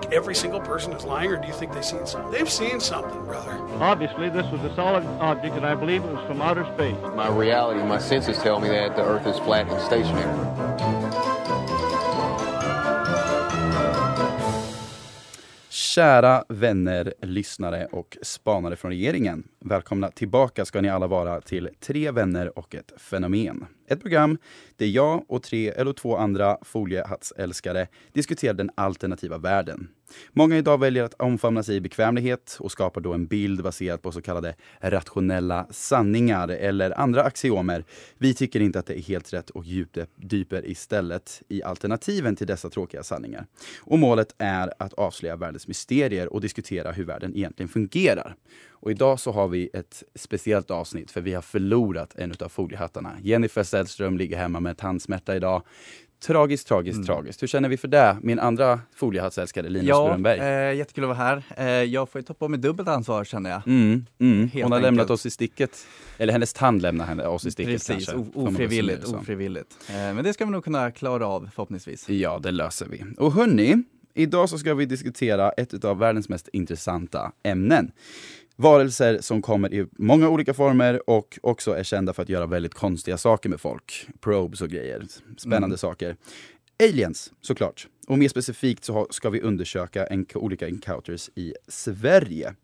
Think every single person is lying, or do you think they've seen something? They've seen something, brother. Obviously, this was a solid object, and I believe it was from outer space. My reality, my senses tell me that the Earth is flat and stationary. Kära vänner, lyssnare och spanare från regeringen. Välkomna tillbaka ska ni alla vara till Tre vänner och ett fenomen. Ett program där jag och tre eller två andra foliehattsälskare diskuterar den alternativa världen. Många idag väljer att omfamna sig i bekvämlighet och skapar då en bild baserad på så kallade rationella sanningar eller andra axiomer. Vi tycker inte att det är helt rätt och djupdyper istället i alternativen till dessa tråkiga sanningar. Och målet är att avslöja världens mysterier och diskutera hur världen egentligen fungerar. Och idag så har vi ett speciellt avsnitt för vi har förlorat en av foliehattarna. Jennifer Sällström ligger hemma med tandsmärta idag. Tragiskt, tragiskt, Mm. tragiskt. Hur känner vi för det? Min andra foliehattsälskare Linus Ja, Strömberg. eh, jättekul att vara här. Eh, jag får ju ta på mig dubbelt ansvar känner jag. Mm, mm. Hon har enkelt. lämnat oss i sticket. Eller hennes tand lämnar henne oss i sticket Precis, kanske. ofrivilligt, ofrivilligt. Eh, men det ska vi nog kunna klara av förhoppningsvis. Ja, det löser vi. Och hörni, idag så ska vi diskutera ett av världens mest intressanta ämnen. Varelser som kommer i många olika former och också är kända för att göra väldigt konstiga saker med folk. Probes och grejer. Spännande Mm. saker. Aliens, såklart. Och mer specifikt så ska vi undersöka en, olika encounters i Sverige.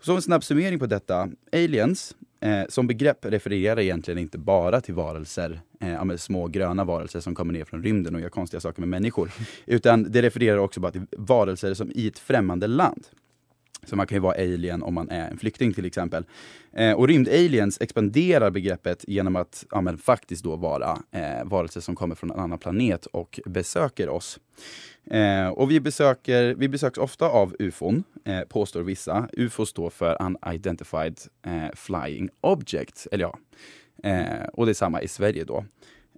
Så en snabb summering på detta. Aliens, eh, som begrepp refererar egentligen inte bara till varelser, eh, små gröna varelser som kommer ner från rymden och gör konstiga saker med människor. Utan det refererar också bara till varelser som i ett främmande land. Så man kan ju vara alien om man är en flykting till exempel. Eh, och rymdaliens expanderar begreppet genom att ja, men faktiskt då vara eh, varelser som kommer från en annan planet och besöker oss. Eh, och vi, besöker, vi besöks ofta av ufon, eh, påstår vissa. UFO står för Unidentified eh, Flying Object, eller ja. Eh, och det är samma i Sverige då.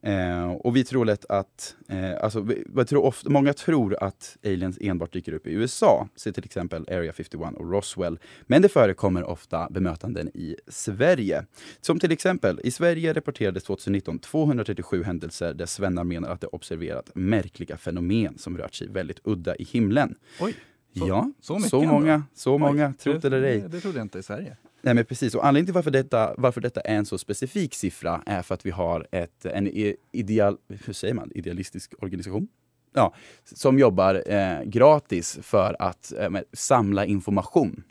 Eh, och vi tror lätt att, eh, alltså, jag tror ofta, många tror att aliens enbart dyker upp i USA, se till exempel Area 51 och Roswell. Men det förekommer ofta bemötanden i Sverige. Som till exempel, i Sverige rapporterades 2019 237 händelser där svennar menar att de observerat märkliga fenomen som rört sig väldigt udda i himlen. Oj, så- ja, så så ändå? många, så Oj, många, tro det eller ej. Det trodde jag inte i Sverige. Nej men precis, och anledningen till varför detta, varför detta är en så specifik siffra är för att vi har ett, en ideal, hur säger man, idealistisk organisation? Ja, som jobbar eh, gratis för att eh, samla information.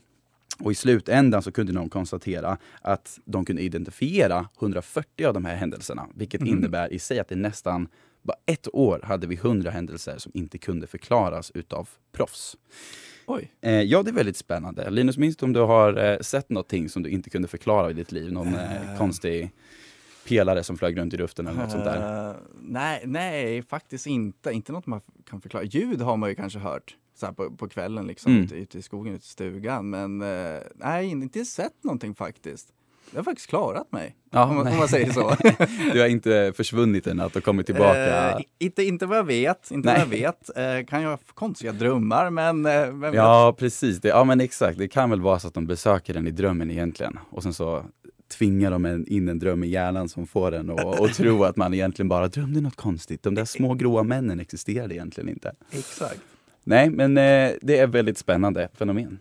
Och i slutändan så kunde de konstatera att de kunde identifiera 140 av de här händelserna, vilket Mhm. innebär i sig att det nästan bara ett år hade vi 100 händelser som inte kunde förklaras utav proffs. Eh, ja, det är väldigt spännande. Linus, minns du om du har eh, sett någonting som du inte kunde förklara i ditt liv? Någon eh, Eh. konstig pelare som flög runt i luften eller något sånt där? Eh, nej, nej, faktiskt inte. Inte något man kan förklara. Ljud har man ju kanske hört så på, på kvällen liksom, Mm. ute, ute i skogen, ute i stugan. Men eh, nej, inte sett någonting faktiskt. Jag har faktiskt klarat mig, Ja, om, om man säger så. Du har inte försvunnit än att du kommit tillbaka? Eh, inte, inte vad jag vet, inte Nej. vad jag vet. Eh, kan jag konstiga drömmar, men eh, vem vet? Ja, precis. Det, ja, men exakt. Det kan väl vara så att de besöker den i drömmen egentligen. Och sen så tvingar de en, in en dröm i hjärnan som får en att och tro att man egentligen bara drömde något konstigt. De där små gråa männen existerade egentligen inte. Exakt. Nej, men eh, det är väldigt spännande fenomen.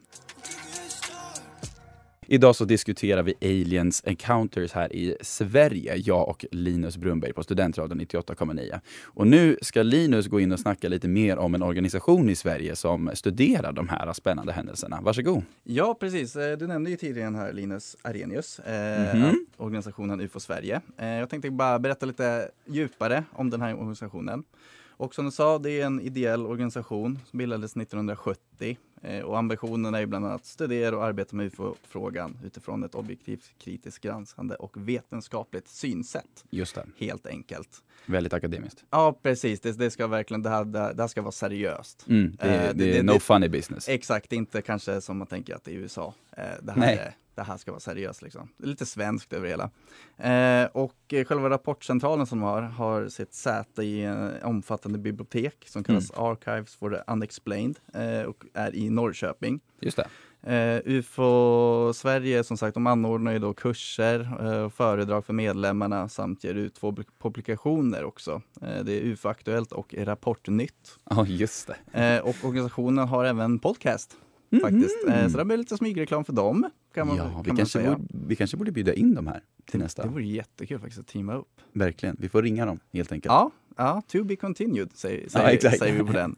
Idag så diskuterar vi aliens encounters här i Sverige, jag och Linus Brunberg på Studentradion 98,9. Och nu ska Linus gå in och snacka lite mer om en organisation i Sverige som studerar de här spännande händelserna. Varsågod! Ja, precis. Eh, Du nämnde ju tidigare här Linus Arrhenius, eh, Mhm. organisationen UFO Sverige. Eh, jag tänkte bara berätta lite djupare om den här organisationen. Och som du sa, det är en ideell organisation som bildades 1970 eh, och ambitionen är bland annat att studera och arbeta med UFO-frågan utifrån ett objektivt, kritiskt granskande och vetenskapligt synsätt. Just det, Helt enkelt. väldigt akademiskt. Ja, precis. Det, det ska verkligen, det här, det här ska vara seriöst. Mm, det, Eh, det, det- är det- no det- funny business. Exakt, inte kanske som man tänker att det är i USA. Eh, Det här, Nej. är, det här ska vara seriöst liksom. Det är lite svenskt över hela. Eh, och eh, själva rapportcentralen som de har, har sitt säte i en omfattande bibliotek som kallas Archives for the Unexplained eh, och är i Norrköping. Just det. Eh, UFO Sverige som sagt, de anordnar ju då kurser eh, och föredrag för medlemmarna samt ger ut två publikationer också. Eh, det är UFO Aktuellt och Rapportnytt. Ja, just det. Och organisationen har även podcast. Faktiskt. Eh, så det blir lite smygreklam för dem. Kan man, ja, kan vi, man kanske säga. borde, vi kanske borde bjuda in dem här till nästa. Det vore jättekul faktiskt att teama upp. Verkligen. Vi får ringa dem helt enkelt. Ja, ja to be continued säger, säger, exakt. säger vi på den.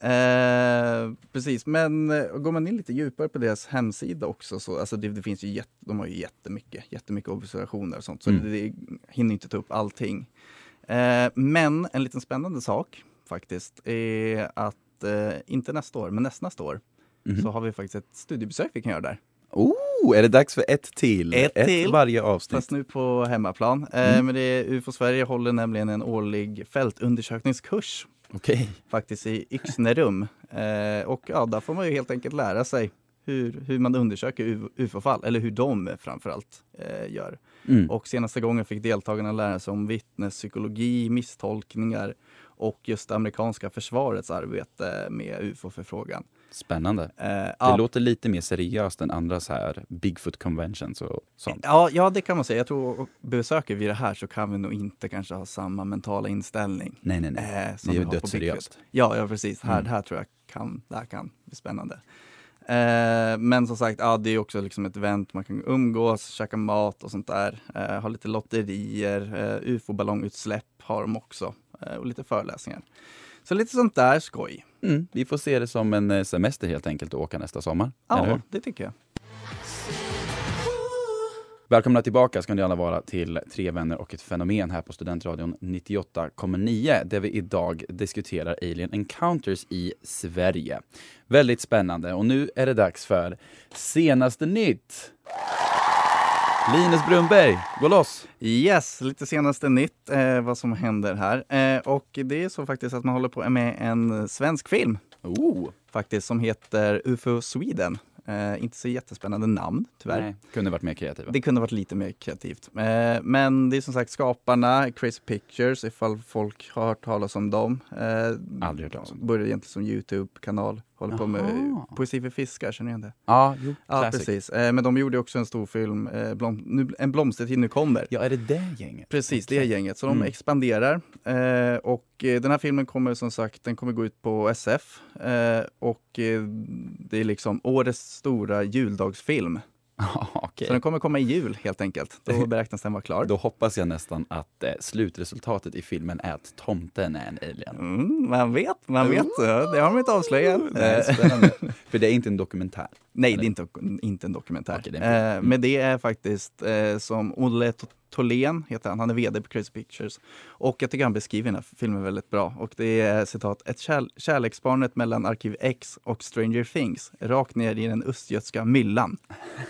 Eh, precis, men eh, går man in lite djupare på deras hemsida också så alltså det, det finns ju jätte, de har ju jättemycket, jättemycket observationer och sånt så Mm. det, det hinner inte ta upp allting. Eh, men en liten spännande sak faktiskt är att eh, inte nästa år, men nästa år Mhm. så har vi faktiskt ett studiebesök vi kan göra där. Oh, är det dags för ett till? Ett till. varje avsnitt. Fast nu på hemmaplan. Eh, Mm. men det är UFO Sverige håller nämligen en årlig fältundersökningskurs Okej. faktiskt i Yxnerum. Eh, och ja, där får man ju helt enkelt lära sig hur, hur man undersöker UFO-fall, eller hur de framförallt eh, gör. Mm. Och senaste gången fick deltagarna lära sig om vittnespsykologi, misstolkningar och just det amerikanska försvarets arbete med UFO-förfrågan. Spännande. Eh, Det ja, låter lite mer seriöst än andra så här Bigfoot conventions och sånt. ja, ja, det kan man säga. Jag tror besöker vi det här så kan vi nog inte kanske ha samma mentala inställning. Nej, nej, nej. Eh, som det är ju dödsseriöst. Ja, ja precis. Här, Mm. här tror jag kan, det här kan bli spännande. Eh, men som sagt, ja, det är också liksom ett event, man kan umgås, käka mat och sånt där. Eh, ha lite lotterier, eh, ufo-ballongutsläpp har de också. Eh, och lite föreläsningar. Så lite sånt där skoj. Mm, vi får se det som en eh, semester helt enkelt och åka nästa sommar. Ja, det tycker jag. Välkomna tillbaka ska ni alla vara till Tre vänner och ett fenomen här på Studentradion 98,9 där vi idag diskuterar Alien Encounters i Sverige. Väldigt spännande och nu är det dags för Senaste nytt! Linus Brunnberg, gå loss! Yes, lite senaste nytt eh, vad som händer här. Eh, och det är så faktiskt att man håller på med en svensk film Oh, faktiskt som heter UFO Sweden. Eh, inte så jättespännande namn tyvärr. nej, kunde varit mer kreativa. Det kunde varit lite mer kreativt. Eh, men det är som sagt skaparna, Crazy Pictures, ifall folk har hört talas om dem. Eh, Aldrig hört talas om. Började egentligen som Youtube-kanal. Håller på med Jaha. poesi för fiskar, känner ni igen det? Ja, jo, Ja, classic. precis. Eh, men de gjorde också en stor film, eh, blom, nu, En blomstertid nu kommer. Ja, är det det gänget? Precis, det är Okej. gänget. Så de Mm. expanderar. Eh, och eh, den här filmen kommer som sagt, den kommer gå ut på SF. Eh, och eh, det är liksom årets stora juldagsfilm. Okej. Så den kommer komma i jul helt enkelt. Då beräknas den vara klar. Då hoppas jag nästan att eh, slutresultatet i filmen är att tomten är en alien. Mm, man vet, man vet. Det har de inte avslöjat. Nej. För det är inte en dokumentär. Nej, det är inte, inte en dokumentär. Okej, det är en eh, men det är faktiskt eh, som Olle Tholén heter han, han är VD på Crazy Pictures. Och jag tycker han beskriver den här filmen väldigt bra. Och det är citat, ett kär, kärleksbarnet mellan Arkiv X och Stranger Things, rakt ner i den östgötska myllan.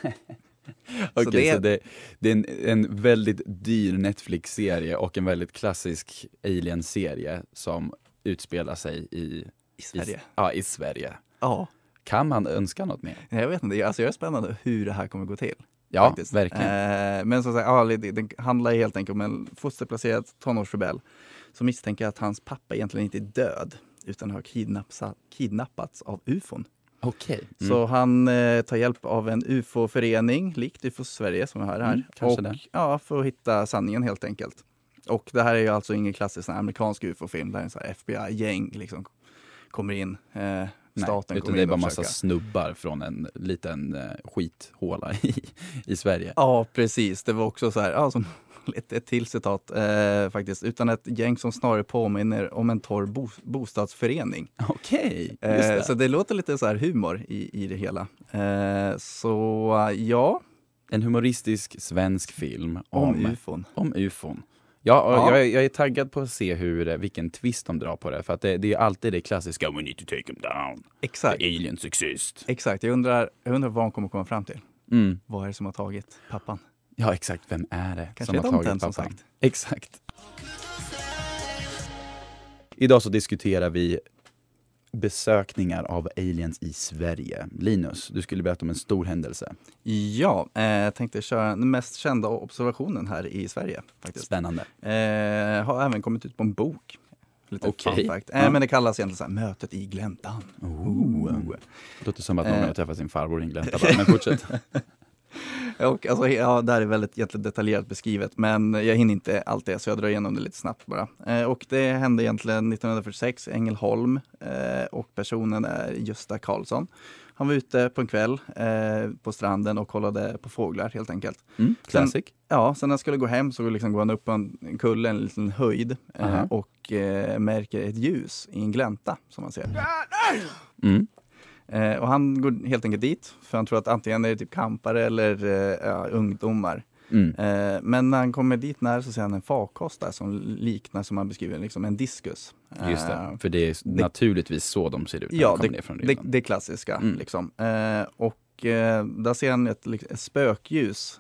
Okej, så, det- det, det är en, en väldigt dyr Netflix-serie och en väldigt klassisk Alien-serie som utspelar sig i I Sverige. I, ja, i Sverige. Ja, Kan man önska något mer? jag vet inte. Alltså, jag är spännande hur det här kommer gå till. Ja, faktiskt. verkligen. Eh, men som sagt, ja, det, det handlar helt enkelt om en fosterplacerad tonårsrebell som misstänker att hans pappa egentligen inte är död utan har kidnappats, av ufon. Okej. Mm. Så han eh, tar hjälp av en ufo-förening, likt UFO Sverige som vi har här. Mm, och, det. Ja, för att hitta sanningen helt enkelt. Och det här är ju alltså ingen klassisk amerikansk ufo-film, det här är en FBI-gäng liksom kommer in. Eh, staten utan det är bara massa försöka. snubbar från en liten eh, skithåla i, i Sverige. Ja, precis. Det var också så här, som ett, ett till citat eh, faktiskt, utan ett gäng som snarare påminner om en torr bo, bostadsförening. Okej, just Eh, det. så det låter lite så här humor i, i det hela. Eh, så ja, En humoristisk svensk film om, om, ufon. om ufon. Ja, Ja. Jag, är- jag är taggad på att se hur, eh, vilken twist de drar på det. För att det, det är alltid det klassiska We need to take them down. Exakt. The aliens exist. Exakt, jag undrar, jag undrar vad de kommer komma fram till. Mm. Vad är det som har tagit pappan? Ja, exakt. Vem är det Kanske som har tomten, tagit som pappan? sagt. Exakt. Idag så diskuterar vi besökningar av aliens i Sverige. Linus, du skulle berätta om en stor händelse. Ja, eh, jag tänkte köra den mest kända observationen här i Sverige. Faktiskt. Spännande. Eh, har även kommit ut på en bok. Lite Okej. fun. Eh, Ja. Men det kallas egentligen så här, Mötet i gläntan. Oh. Det låter som att någon Eh. har träffat sin farbror i en glänta bara, men fortsätt. Och, alltså, ja, det här är väldigt egentligen detaljerat beskrivet, men jag hinner inte allt det, så jag drar igenom det lite snabbt bara. Eh, och det hände egentligen 1946 i Ängelholm eh, och personen är Gösta Karlsson. Han var ute på en kväll eh, på stranden och kollade på fåglar helt enkelt. Mm, classic. Ja, sen när han skulle gå hem så liksom går han upp på en kulle, en liten höjd eh, Aha. och eh, märker ett ljus i en glänta som man ser. Mm. Eh, och han går helt enkelt dit, för han tror att antingen är det typ kampare eller eh, ja, ungdomar. Mm. Eh, men när han kommer dit nära så ser han en farkost där som liknar, som han beskriver, liksom en diskus. Just det, Eh, för det är naturligtvis så de ser ut när Ja, de det, det, det klassiska. Mm. Liksom. Eh, och eh, där ser han ett, lik- ett spökljus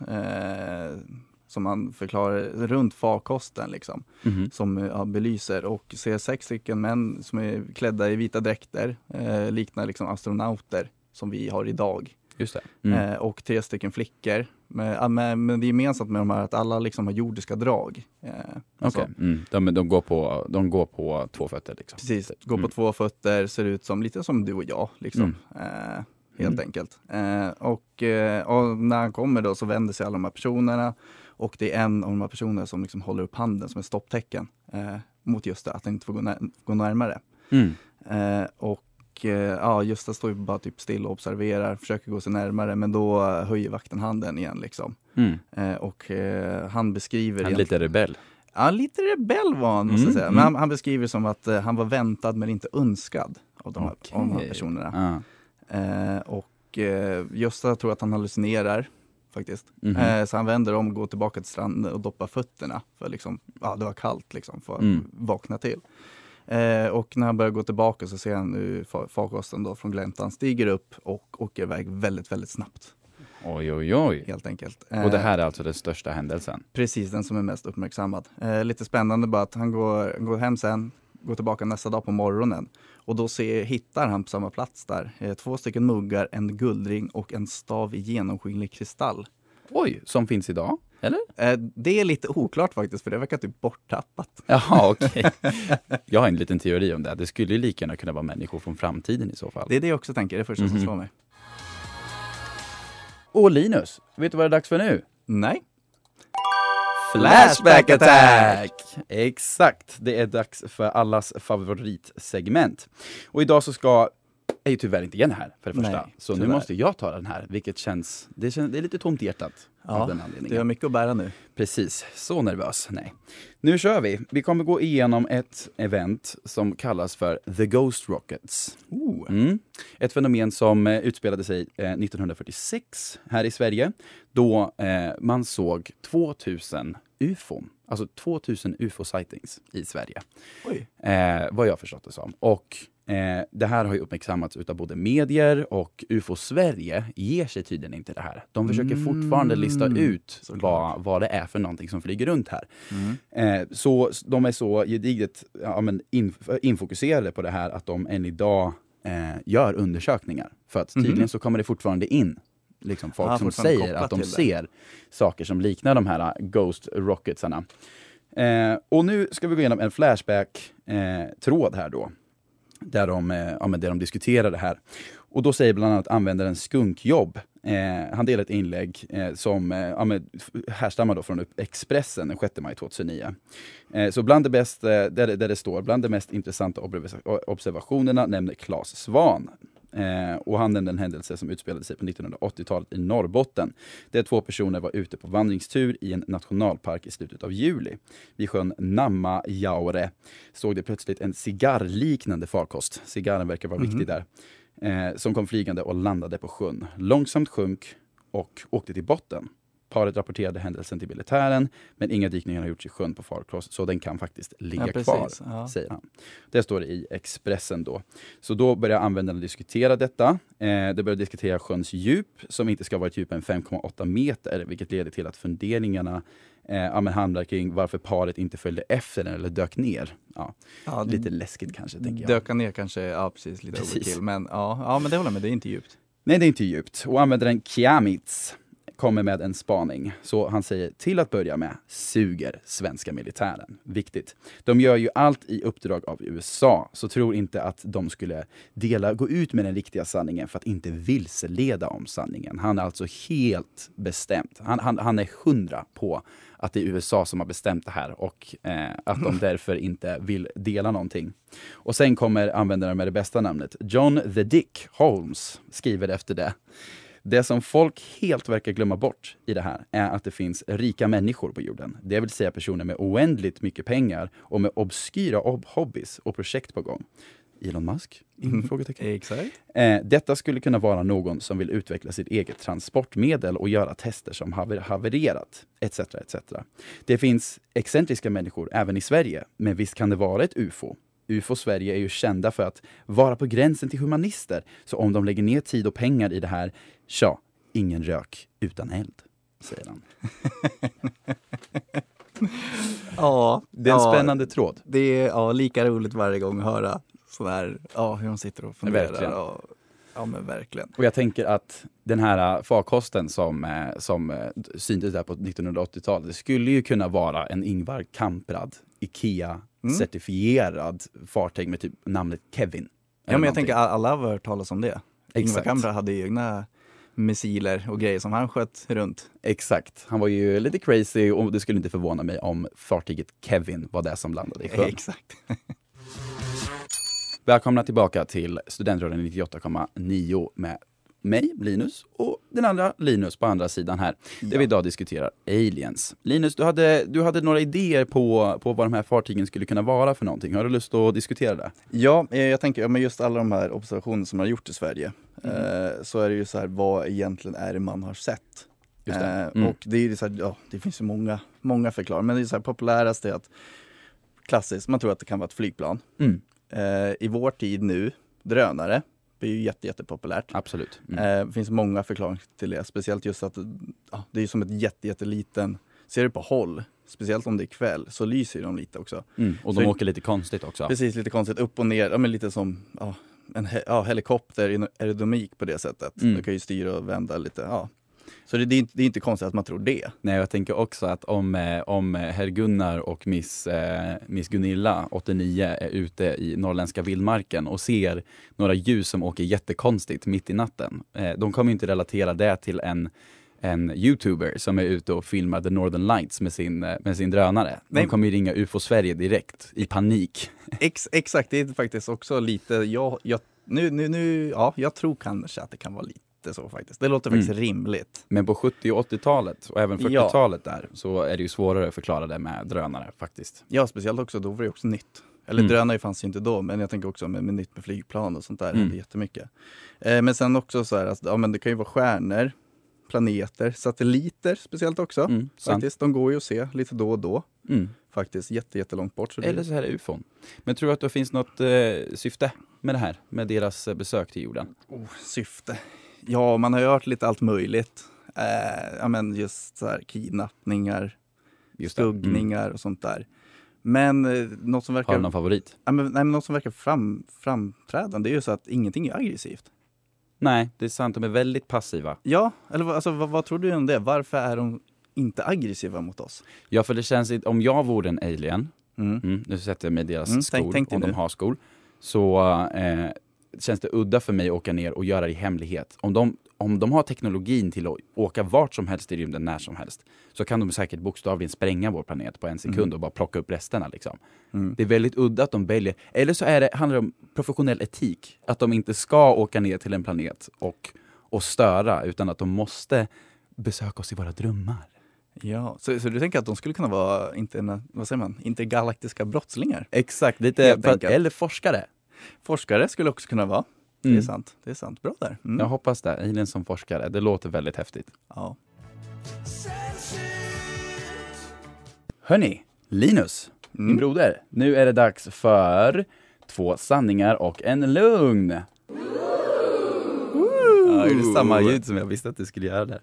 som han förklarar runt farkosten liksom, Mhm. som eh, ja, belyser och ser sex stycken män som är klädda i vita dräkter, eh, liknar liksom astronauter som vi har idag. Just det. Mm. Eh, och tre stycken flickor. Men, ja, men, men det är gemensamt med de här att alla liksom har jordiska drag. Eh, alltså, mm. de, de, går på, de går på två fötter liksom. Precis, går på Mm. två fötter, ser ut som lite som du och jag. Liksom. Eh, helt Mm. enkelt. Eh, och, eh, och när han kommer då så vänder sig alla de här personerna och det är en av de här personerna som liksom håller upp handen som ett stopptecken eh, mot just det, att han inte får gå, när- gå närmare. Mm. Eh, och eh, ja, Gösta står ju bara typ still och observerar, försöker gå sig närmare men då höjer vakten handen igen liksom. Mm. Eh, och eh, han beskriver Han är lite rebell. Ja, lite rebell var han måste Mm, säga. mm. Men han, han beskriver som att eh, han var väntad men inte önskad av de här, av de här personerna. Ja. Eh, och Gösta tror att han hallucinerar faktiskt. Mhm. Eh, så han vänder om, går tillbaka till stranden och doppar fötterna för liksom, ja det var kallt liksom, för att Mm. vakna till. Eh, och när han börjar gå tillbaka så ser han hur fa- farkosten då från gläntan stiger upp och åker iväg väldigt, väldigt snabbt. Oj, oj, oj. Helt enkelt. Och det Eh, här är alltså den största händelsen? Precis, den som är mest uppmärksammad. Eh, lite spännande bara att han går, går hem sen, går tillbaka nästa dag på morgonen och då ser, hittar han på samma plats där eh, två stycken muggar, en guldring och en stav i genomskinlig kristall. Oj, som finns idag? Eller? Eh, det är lite oklart faktiskt för det verkar typ borttappat. Jaha, okej. Jag har en liten teori om det. Det skulle ju lika gärna kunna vara människor från framtiden i så fall. Det är det jag också tänker, det är det första som Mhm. slår mig. Och Linus, vet du vad det är dags för nu? Nej. Flashback attack! Exakt, det är dags för allas favoritsegment. Och idag så ska är ju tyvärr inte Jenny här för det första. Nej, så nu tyvärr. måste jag ta den här, vilket känns, det, känns, det är lite tomt i hjärtat av den det anledningen. har mycket att bära nu. Precis, så nervös. Nej. Nu kör vi. Vi kommer gå igenom ett event som kallas för The Ghost Rockets. Mm. Ett fenomen som eh, utspelade sig eh, 1946 här i Sverige då eh, man såg 2000 ufon, alltså 2000 ufo-sightings i Sverige. Oj. Eh, vad jag förstått det som. Och eh, det här har ju uppmärksammats utav både medier och UFO Sverige ger sig tydligen inte det här. De försöker fortfarande lista ut vad, vad det är för någonting som flyger runt här. Eh, så de är så gediget ja, men inf- infokuserade på det här att de än idag eh, gör undersökningar. För att tydligen så kommer det fortfarande in liksom folk Ah, som säger att de det. ser saker som liknar de här eh, Ghost Rocketsarna. Eh, och nu ska vi gå igenom en Flashback-tråd här då. Där de, eh, ja, men där de diskuterar det här. Och då säger bland annat användaren Skunkjobb. Eh, han delar ett inlägg eh, som eh, ja, men, härstammar då från Expressen den 6 maj 2009. Eh, så bland det, bästa, eh, där, det- där det står, bland de mest intressanta observationerna nämner Claes Svan. Eh, och han nämnde en händelse som utspelade sig på 1980-talet i Norrbotten. Där två personer var ute på vandringstur i en nationalpark i slutet av juli. Vid sjön Nammajaure såg de plötsligt en cigarrliknande farkost. Cigarren verkar vara viktig där. Eh, som kom flygande och landade på sjön. Långsamt sjönk och åkte till botten. Paret rapporterade händelsen till militären, men inga dykningar har gjorts i sjön på Farkloss, så den kan faktiskt ligga Ja, precis. kvar, Ja. säger han. Det står det i Expressen då. Så då börjar användarna diskutera detta. Eh, det börjar diskutera sjöns djup, som inte ska vara ett djup än 5,8 meter, vilket leder till att funderingarna eh, ja, men handlar kring varför paret inte följde efter den eller dök ner. Ja, Ja, lite läskigt kanske tänker jag. Döka ner kanske, ja precis, lite Precis. overkill. Men ja, ja, men det håller jag med, det är inte djupt. Nej, det är inte djupt. Och användaren Kiamitz kommer med en spaning. Så han säger till att börja med, suger svenska militären. Viktigt. De gör ju allt i uppdrag av USA, så tror inte att de skulle dela, gå ut med den riktiga sanningen för att inte vilseleda om sanningen. Han är alltså helt bestämt. Han, han, han är hundra på att det är USA som har bestämt det här och eh, att de därför inte vill dela någonting. Och sen kommer användaren med det bästa namnet, John the Dick Holmes, skriver efter det. Det som folk helt verkar glömma bort i det här är att det finns rika människor på jorden. Det vill säga personer med oändligt mycket pengar och med obskyra ob- hobbys och projekt på gång. Elon Musk? Mm. Frågetecken. Exakt. Eh, detta skulle kunna vara någon som vill utveckla sitt eget transportmedel och göra tester som haver havererat, etc. etc. Det finns excentriska människor även i Sverige, men visst kan det vara ett UFO? UFO Sverige är ju kända för att vara på gränsen till humanister, så om de lägger ner tid och pengar i det här, tja, ingen rök utan eld, säger han. Ja, Det är en ja, spännande tråd. Det är ja, lika roligt varje gång att höra sådär, ja hur de sitter och funderar. Verkligen. Och, ja men verkligen. Och jag tänker att den här äh, farkosten som, äh, som äh, syntes där på 1980-talet, det skulle ju kunna vara en Ingvar Kamprad, IKEA-certifierad fartyg med typ namnet Kevin. Ja men jag tänker all- alla har hört talas om det. Ingvar. Kamprad hade egna missiler och grejer som han sköt runt. Exakt. Han var ju lite crazy och det skulle inte förvåna mig om fartyget Kevin var det som landade i sjön. Exakt. Välkomna tillbaka till Studentradion 98,9 med mig, Linus, och den andra Linus på andra sidan här. Där vi idag diskuterar aliens. Linus, du hade, du hade några idéer på, på vad de här fartygen skulle kunna vara för någonting. Har du lust att diskutera det? Ja, eh, jag tänker, ja, men just alla de här observationerna som man har gjort i Sverige. Mm. Eh, så är det ju så här, vad egentligen är det man har sett? Just det. Eh, Mm. Och det är så här, ja, det finns ju många, många förklaringar. Men det är så här, populärast är att klassiskt, man tror att det kan vara ett flygplan. Mm. Eh, I vår tid nu, drönare, är ju jätte, jättepopulärt. Absolut. Mm. Eh, det finns många förklaringar till det. Speciellt just att ja, det är som ett jätte, jätteliten, ser du på håll, speciellt om det är kväll, så lyser de lite också. Mm. Och de så- åker lite konstigt också. Precis, lite konstigt upp och ner, ja, men lite som ja, en he ja, helikopter aerodynamik på det sättet. Mm. Du kan ju styra och vända lite. Ja. Så det, det, är inte, det är inte konstigt att man tror det. Nej, jag tänker också att om, eh, om herr Gunnar och miss, eh, miss Gunilla, 89, är ute i norrländska vildmarken och ser några ljus som åker jättekonstigt mitt i natten. Eh, de kommer inte relatera det till en en youtuber som är ute och filmar The Northern Lights med sin, eh, med sin drönare. Nej. De kommer ju ringa UFO Sverige direkt, i panik. Ex, exakt, det är faktiskt också lite, jag, jag, nu, nu, nu, ja, jag tror kanske att det kan vara lite så faktiskt. Det låter faktiskt Mm. rimligt. Men på 70 och 80-talet och även Ja. 40-talet där så är det ju svårare att förklara det med drönare faktiskt. Ja, speciellt också, då var det också nytt. Eller Mm. drönare fanns ju inte då, men jag tänker också med, med nytt med flygplan och sånt där, Mm. hände jättemycket. Eh, men sen också så här, alltså, ja men det kan ju vara stjärnor, planeter, satelliter speciellt också. Mm, sant. faktiskt, de går ju att se lite då och då. Mm. Faktiskt jätte, jättelångt bort. Så det, Eller så här är ufon. Men tror du att det finns något eh, syfte med det här? Med deras eh, besök till jorden? oh, syfte. Ja, man har ju hört lite allt möjligt. Eh, ja, men just så här kidnappningar, Just det. Mm. skuggningar och sånt där. Men eh, något som Har verkar, du någon favorit? ja, men, nej, men något som verkar fram, framträdande är ju så att ingenting är aggressivt. Nej, det är sant. De är väldigt passiva. Ja, eller alltså, vad, vad tror du om det? Varför är de inte aggressiva mot oss? Ja, för det känns, om jag vore en alien, Mm. mm, nu sätter jag mig i deras Mm, skor, tänk- tänk om nu. de har skor, så eh, känns det udda för mig att åka ner och göra det i hemlighet. Om de, om de har teknologin till att åka vart som helst i rymden när som helst, så kan de säkert bokstavligen spränga vår planet på en sekund och bara plocka upp resterna. Liksom. Mm. Det är väldigt udda att de väljer, eller så är det, handlar det om professionell etik, att de inte ska åka ner till en planet och, och störa, utan att de måste besöka oss i våra drömmar. Ja, så, så du tänker att de skulle kunna vara interna, vad säger man, intergalaktiska brottslingar? Exakt, lite, för, eller forskare. Forskare skulle också kunna vara. Det Mm. är sant. Det är sant. Bra där. Mm. Jag hoppas det, Alien som forskare, det låter väldigt häftigt. Ja. Hörni, Linus, min Mm. broder. Nu är det dags för två sanningar och en lugn. Ja, jag gjorde samma ljud som jag visste att du skulle göra där.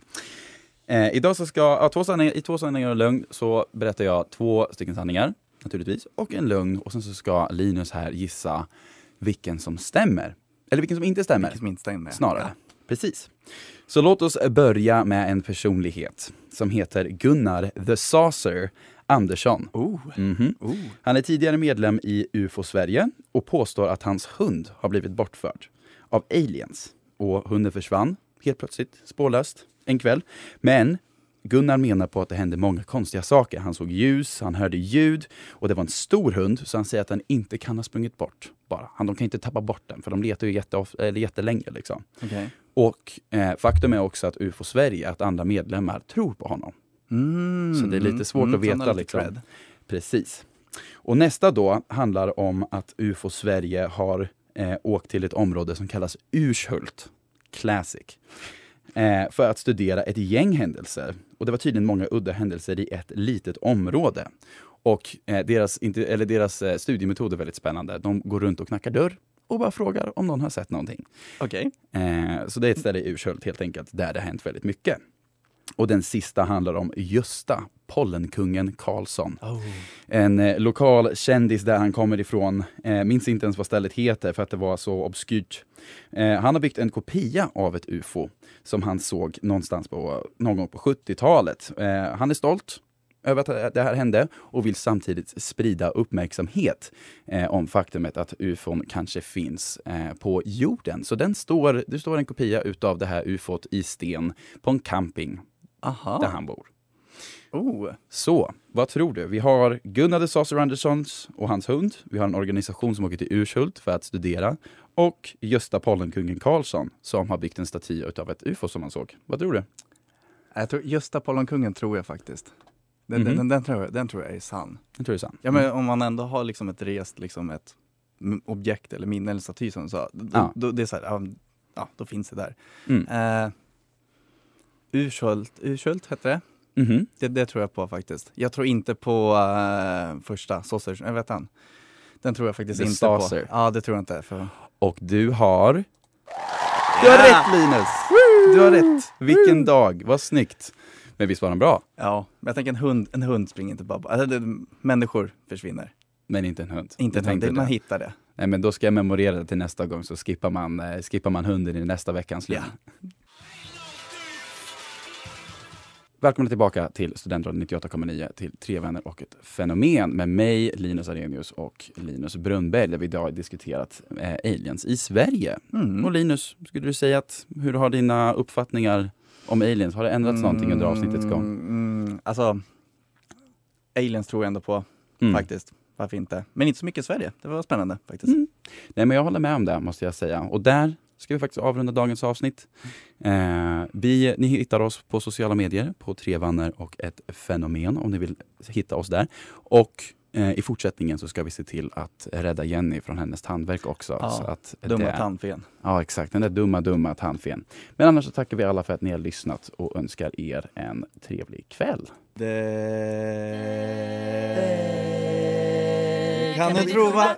Eh, idag så ska, ja, två sanningar, i två sanningar och lögn så berättar jag två stycken sanningar naturligtvis och en lögn och sen så ska Linus här gissa vilken som stämmer. Eller vilken som inte stämmer. Vilket som inte stämmer. Snarare. Ja. Precis. Så låt oss börja med en personlighet som heter Gunnar the Saucer Andersson. Oh. Mhm. Oh. Han är tidigare medlem i UFO Sverige och påstår att hans hund har blivit bortförd av aliens. Och hunden försvann helt plötsligt, spårlöst, en kväll. Men Gunnar menar på att det hände många konstiga saker. Han såg ljus, han hörde ljud och det var en stor hund så han säger att den inte kan ha sprungit bort bara. Han, de kan inte tappa bort den för de letar ju jätteof- eller jättelänge. Liksom. Okej. Och eh, faktum är också att UFO Sverige, att andra medlemmar tror på honom. Mm. Så det är lite svårt Mm, att veta. Liksom. cred. Precis. Och nästa då handlar om att UFO Sverige har eh, åkt till ett område som kallas Urshult Classic. Eh, för att studera ett gäng händelser. Och det var tydligen många udda händelser i ett litet område. Och eh, deras, eller deras eh, studiemetod är väldigt spännande. De går runt och knackar dörr och bara frågar om någon har sett någonting. Okej. Eh, så det är ett ställe i Urshult helt enkelt, där det har hänt väldigt mycket. Och den sista handlar om Gösta, pollenkungen Karlsson. Oh. En eh, lokal kändis där han kommer ifrån. Eh, minns inte ens vad stället heter för att det var så obskyrt. Eh, han har byggt en kopia av ett UFO som han såg någonstans på, någon gång på 70-talet. Eh, han är stolt över att det här hände och vill samtidigt sprida uppmärksamhet eh, om faktumet att ufon kanske finns eh, på jorden. Så den står, det står en kopia utav det här ufot i sten på en camping Aha. där han bor. Oh. Så, vad tror du? Vi har Gunnar de Saucer Anderssons och hans hund. Vi har en organisation som åker till Urshult för att studera. Och Gösta Pollenkungen Karlsson som har byggt en staty utav ett UFO som han såg. Vad tror du? Jag tror, Gösta Pollenkungen tror jag faktiskt. Den, Mhm. den, den, den, tror jag, den tror jag är sann. Jag tror det är sant. Ja men om man ändå har liksom ett rest, liksom ett objekt eller minne eller staty som du sa, då, Ja. då, det är så här, ja, ja, då finns det där. Mm. Eh, Urshult, Urshult hette det. Mhm. det. Det tror jag på faktiskt. Jag tror inte på eh, första, Saucer, jag vet han. Den tror jag faktiskt The inte Saucer. på. Ja det tror jag inte. För... Och du har... Du har rätt Linus! Du har rätt! Vilken dag, vad snyggt! Men visst var den bra? Ja, men jag tänker en hund, en hund springer inte bara, alltså, det, människor försvinner. Men inte en hund. Inte en hund, det, man hittar det. Nej men då ska jag memorera det till nästa gång så skippar man, eh, skippar man hunden i nästa veckans lugn. Välkomna tillbaka till Studentradion 98,9 till Tre vänner och ett fenomen med mig, Linus Arrhenius och Linus Brunnberg där vi idag har diskuterat eh, aliens i Sverige. Mm. Och Linus, skulle du säga att hur har dina uppfattningar om aliens, har det ändrats någonting under avsnittets gång? Mm, alltså, aliens tror jag ändå på Mm. faktiskt. Varför inte? Men inte så mycket i Sverige. Det var spännande faktiskt. Mm. Nej men jag håller med om det måste jag säga. Och där ska vi faktiskt avrunda dagens avsnitt. Eh, vi, ni hittar oss på sociala medier på Tre vänner och ett fenomen om ni vill hitta oss där. Och eh, i fortsättningen så ska vi se till att rädda Jenny från hennes tandvärk också. Ja, så att Dumma det, tandfen. Ja exakt, den där dumma dumma tandfen. Men annars så tackar vi alla för att ni har lyssnat och önskar er en trevlig kväll. Det kan du prova.